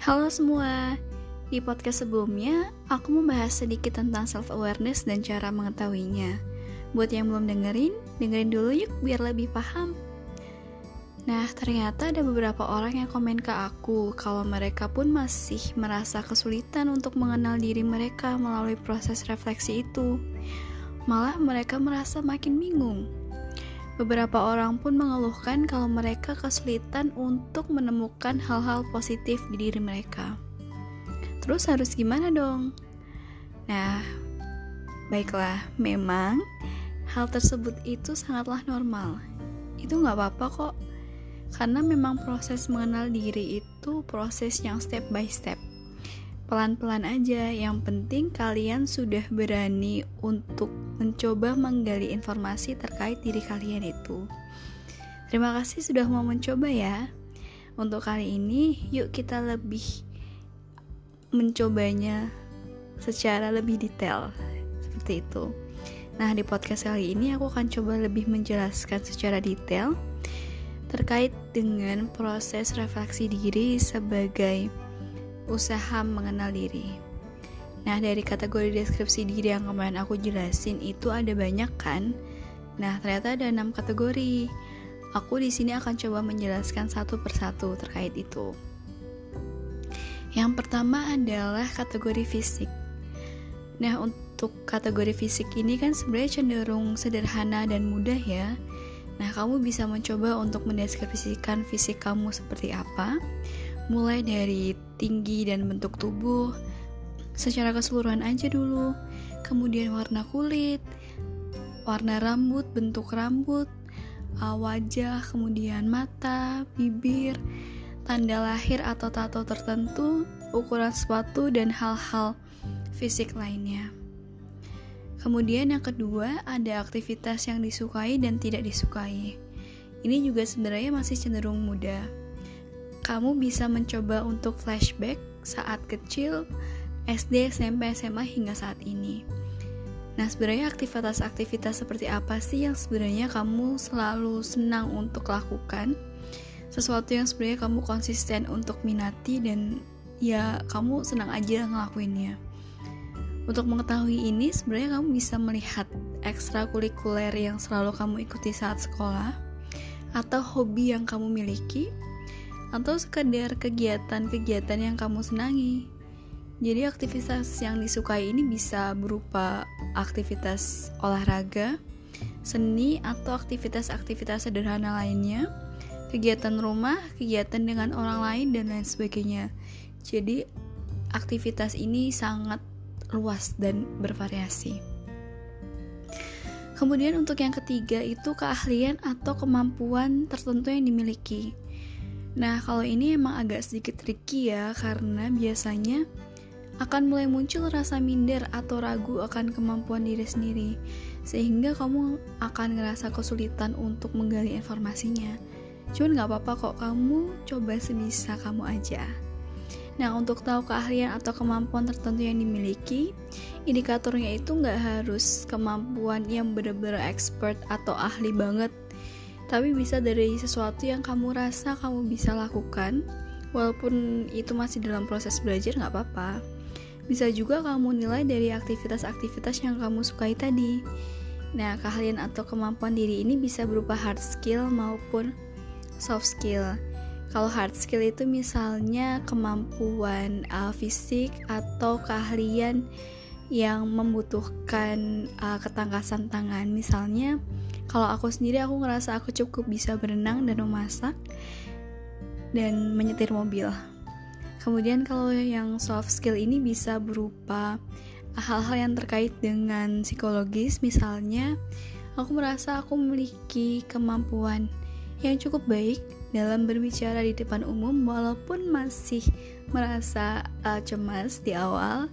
Halo semua, di podcast sebelumnya aku membahas sedikit tentang self-awareness dan cara mengetahuinya. Buat yang belum dengerin, dengerin dulu yuk biar lebih paham. Nah, ternyata ada beberapa orang yang komen ke aku kalau mereka pun masih merasa kesulitan untuk mengenal diri mereka melalui proses refleksi itu. Malah mereka merasa makin bingung Beberapa orang pun mengeluhkan kalau mereka kesulitan untuk menemukan hal-hal positif di diri mereka. Terus harus gimana dong? Nah, baiklah, memang hal tersebut itu sangatlah normal. Itu nggak apa-apa kok, karena memang proses mengenal diri itu proses yang step by step. Pelan-pelan aja, yang penting kalian sudah berani untuk mencoba menggali informasi terkait diri kalian itu. Terima kasih sudah mau mencoba ya. Untuk kali ini, yuk kita lebih mencobanya secara lebih detail. Seperti itu. Nah, di podcast kali ini aku akan coba lebih menjelaskan secara detail terkait dengan proses refleksi diri sebagai usaha mengenal diri. Nah, dari kategori deskripsi diri yang kemarin aku jelasin itu ada banyak kan? Nah, ternyata ada enam kategori. Aku di sini akan coba menjelaskan satu persatu terkait itu. Yang pertama adalah kategori fisik. Nah, untuk kategori fisik ini kan sebenarnya cenderung sederhana dan mudah ya. Nah, kamu bisa mencoba untuk mendeskripsikan fisik kamu seperti apa, mulai dari tinggi dan bentuk tubuh secara keseluruhan aja dulu. Kemudian warna kulit warna rambut bentuk rambut uh, wajah kemudian mata bibir tanda lahir atau tato tertentu ukuran sepatu dan hal-hal fisik lainnya. Kemudian yang kedua ada aktivitas yang disukai dan tidak disukai. Ini juga sebenarnya masih cenderung mudah kamu bisa mencoba untuk flashback saat kecil, SD, SMP, SMA hingga saat ini. Nah, sebenarnya aktivitas-aktivitas seperti apa sih yang sebenarnya kamu selalu senang untuk lakukan? Sesuatu yang sebenarnya kamu konsisten untuk minati dan ya kamu senang aja ngelakuinnya. Untuk mengetahui ini, sebenarnya kamu bisa melihat ekstrakurikuler yang selalu kamu ikuti saat sekolah atau hobi yang kamu miliki atau sekedar kegiatan-kegiatan yang kamu senangi. Jadi aktivitas yang disukai ini bisa berupa aktivitas olahraga, seni, atau aktivitas-aktivitas sederhana lainnya, kegiatan rumah, kegiatan dengan orang lain, dan lain sebagainya. Jadi aktivitas ini sangat luas dan bervariasi. Kemudian untuk yang ketiga itu keahlian atau kemampuan tertentu yang dimiliki. Nah, kalau ini emang agak sedikit tricky ya, karena biasanya akan mulai muncul rasa minder atau ragu akan kemampuan diri sendiri, sehingga kamu akan ngerasa kesulitan untuk menggali informasinya. Cuman gak apa-apa kok, kamu coba sebisa kamu aja. Nah, untuk tahu keahlian atau kemampuan tertentu yang dimiliki, indikatornya itu nggak harus kemampuan yang benar-benar expert atau ahli banget tapi bisa dari sesuatu yang kamu rasa kamu bisa lakukan walaupun itu masih dalam proses belajar nggak apa-apa bisa juga kamu nilai dari aktivitas-aktivitas yang kamu sukai tadi. Nah keahlian atau kemampuan diri ini bisa berupa hard skill maupun soft skill. Kalau hard skill itu misalnya kemampuan uh, fisik atau keahlian yang membutuhkan uh, ketangkasan tangan. Misalnya kalau aku sendiri aku ngerasa aku cukup bisa berenang dan memasak dan menyetir mobil. Kemudian kalau yang soft skill ini bisa berupa hal-hal yang terkait dengan psikologis, misalnya aku merasa aku memiliki kemampuan yang cukup baik dalam berbicara di depan umum walaupun masih merasa uh, cemas di awal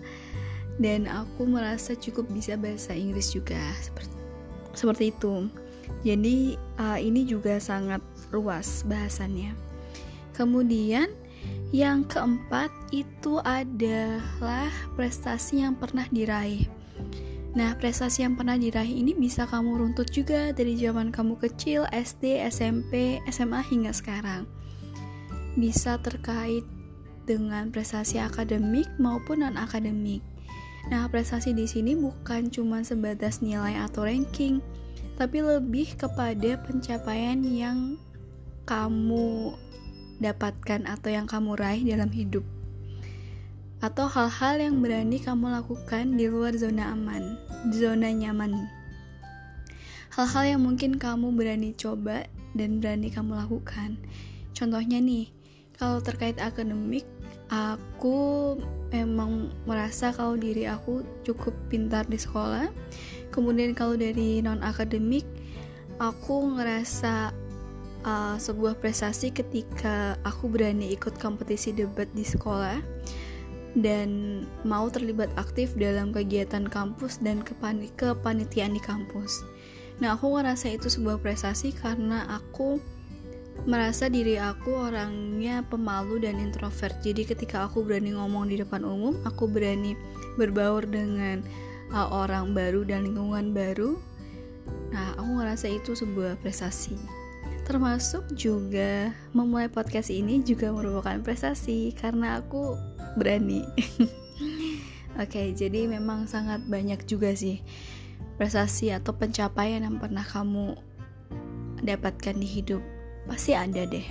dan aku merasa cukup bisa bahasa Inggris juga seperti seperti itu. Jadi uh, ini juga sangat luas bahasannya. Kemudian yang keempat itu adalah prestasi yang pernah diraih. Nah, prestasi yang pernah diraih ini bisa kamu runtut juga dari zaman kamu kecil, SD, SMP, SMA hingga sekarang. Bisa terkait dengan prestasi akademik maupun non-akademik. Nah, prestasi di sini bukan cuma sebatas nilai atau ranking, tapi lebih kepada pencapaian yang kamu dapatkan atau yang kamu raih dalam hidup. Atau hal-hal yang berani kamu lakukan di luar zona aman, zona nyaman. Hal-hal yang mungkin kamu berani coba dan berani kamu lakukan. Contohnya nih, kalau terkait akademik, aku memang merasa kalau diri aku cukup pintar di sekolah. Kemudian kalau dari non akademik, aku ngerasa uh, sebuah prestasi ketika aku berani ikut kompetisi debat di sekolah dan mau terlibat aktif dalam kegiatan kampus dan kepanitiaan di kampus. Nah, aku ngerasa itu sebuah prestasi karena aku merasa diri aku orangnya pemalu dan introvert. Jadi ketika aku berani ngomong di depan umum, aku berani berbaur dengan uh, orang baru dan lingkungan baru. Nah, aku ngerasa itu sebuah prestasi. Termasuk juga memulai podcast ini juga merupakan prestasi karena aku berani. Oke, okay, jadi memang sangat banyak juga sih prestasi atau pencapaian yang pernah kamu dapatkan di hidup pasti ada deh.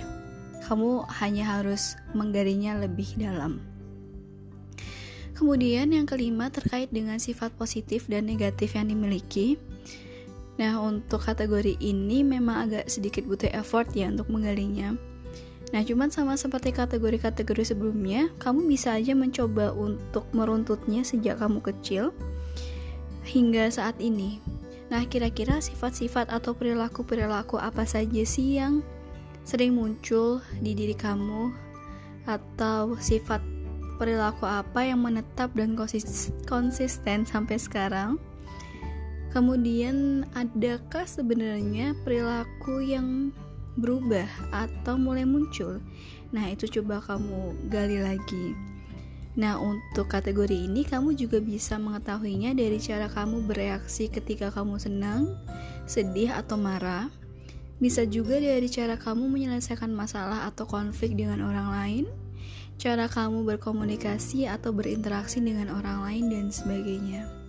Kamu hanya harus menggarinya lebih dalam. Kemudian yang kelima terkait dengan sifat positif dan negatif yang dimiliki. Nah, untuk kategori ini memang agak sedikit butuh effort ya untuk menggalinya. Nah, cuman sama seperti kategori-kategori sebelumnya, kamu bisa aja mencoba untuk meruntutnya sejak kamu kecil hingga saat ini. Nah, kira-kira sifat-sifat atau perilaku-perilaku apa saja sih yang sering muncul di diri kamu atau sifat perilaku apa yang menetap dan konsisten sampai sekarang? Kemudian, adakah sebenarnya perilaku yang berubah atau mulai muncul? Nah, itu coba kamu gali lagi. Nah, untuk kategori ini, kamu juga bisa mengetahuinya dari cara kamu bereaksi ketika kamu senang, sedih, atau marah bisa juga dari cara kamu menyelesaikan masalah atau konflik dengan orang lain, cara kamu berkomunikasi atau berinteraksi dengan orang lain, dan sebagainya.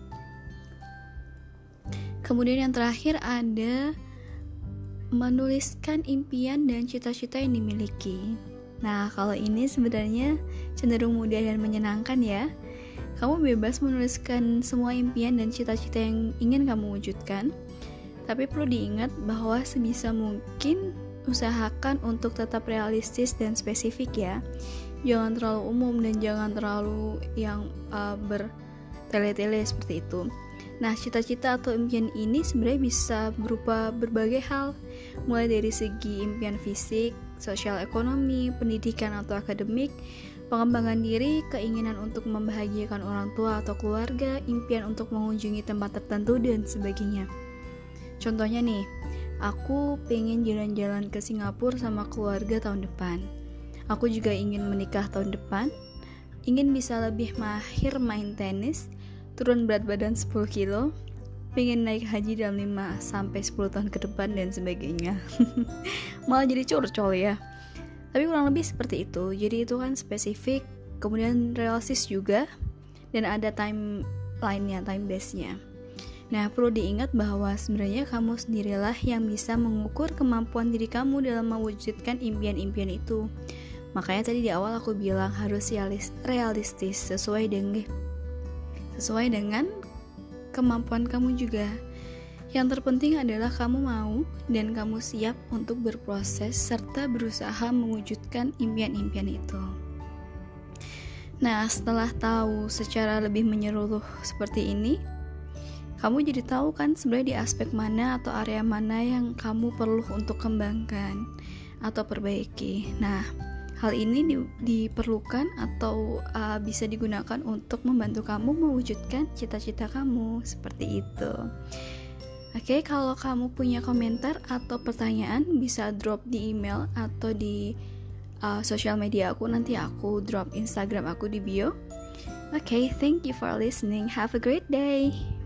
Kemudian, yang terakhir ada menuliskan impian dan cita-cita yang dimiliki. Nah, kalau ini sebenarnya cenderung mudah dan menyenangkan, ya. Kamu bebas menuliskan semua impian dan cita-cita yang ingin kamu wujudkan tapi perlu diingat bahwa sebisa mungkin usahakan untuk tetap realistis dan spesifik ya. Jangan terlalu umum dan jangan terlalu yang uh, bertele-tele seperti itu. Nah, cita-cita atau impian ini sebenarnya bisa berupa berbagai hal, mulai dari segi impian fisik, sosial ekonomi, pendidikan atau akademik, pengembangan diri, keinginan untuk membahagiakan orang tua atau keluarga, impian untuk mengunjungi tempat tertentu, dan sebagainya. Contohnya nih, aku pengen jalan-jalan ke Singapura sama keluarga tahun depan. Aku juga ingin menikah tahun depan, ingin bisa lebih mahir main tenis, turun berat badan 10 kilo, pengen naik haji dalam 5 sampai 10 tahun ke depan dan sebagainya. Malah jadi curcol ya. Tapi kurang lebih seperti itu. Jadi itu kan spesifik, kemudian realistis juga dan ada time line-nya, time base-nya. Nah, perlu diingat bahwa sebenarnya kamu sendirilah yang bisa mengukur kemampuan diri kamu dalam mewujudkan impian-impian itu. Makanya tadi di awal aku bilang harus realistis sesuai dengan sesuai dengan kemampuan kamu juga. Yang terpenting adalah kamu mau dan kamu siap untuk berproses serta berusaha mewujudkan impian-impian itu. Nah, setelah tahu secara lebih menyeluruh seperti ini, kamu jadi tahu kan sebenarnya di aspek mana atau area mana yang kamu perlu untuk kembangkan atau perbaiki. Nah, hal ini di, diperlukan atau uh, bisa digunakan untuk membantu kamu mewujudkan cita-cita kamu seperti itu. Oke, okay, kalau kamu punya komentar atau pertanyaan bisa drop di email atau di uh, sosial media aku nanti aku drop Instagram aku di bio. Oke, okay, thank you for listening. Have a great day.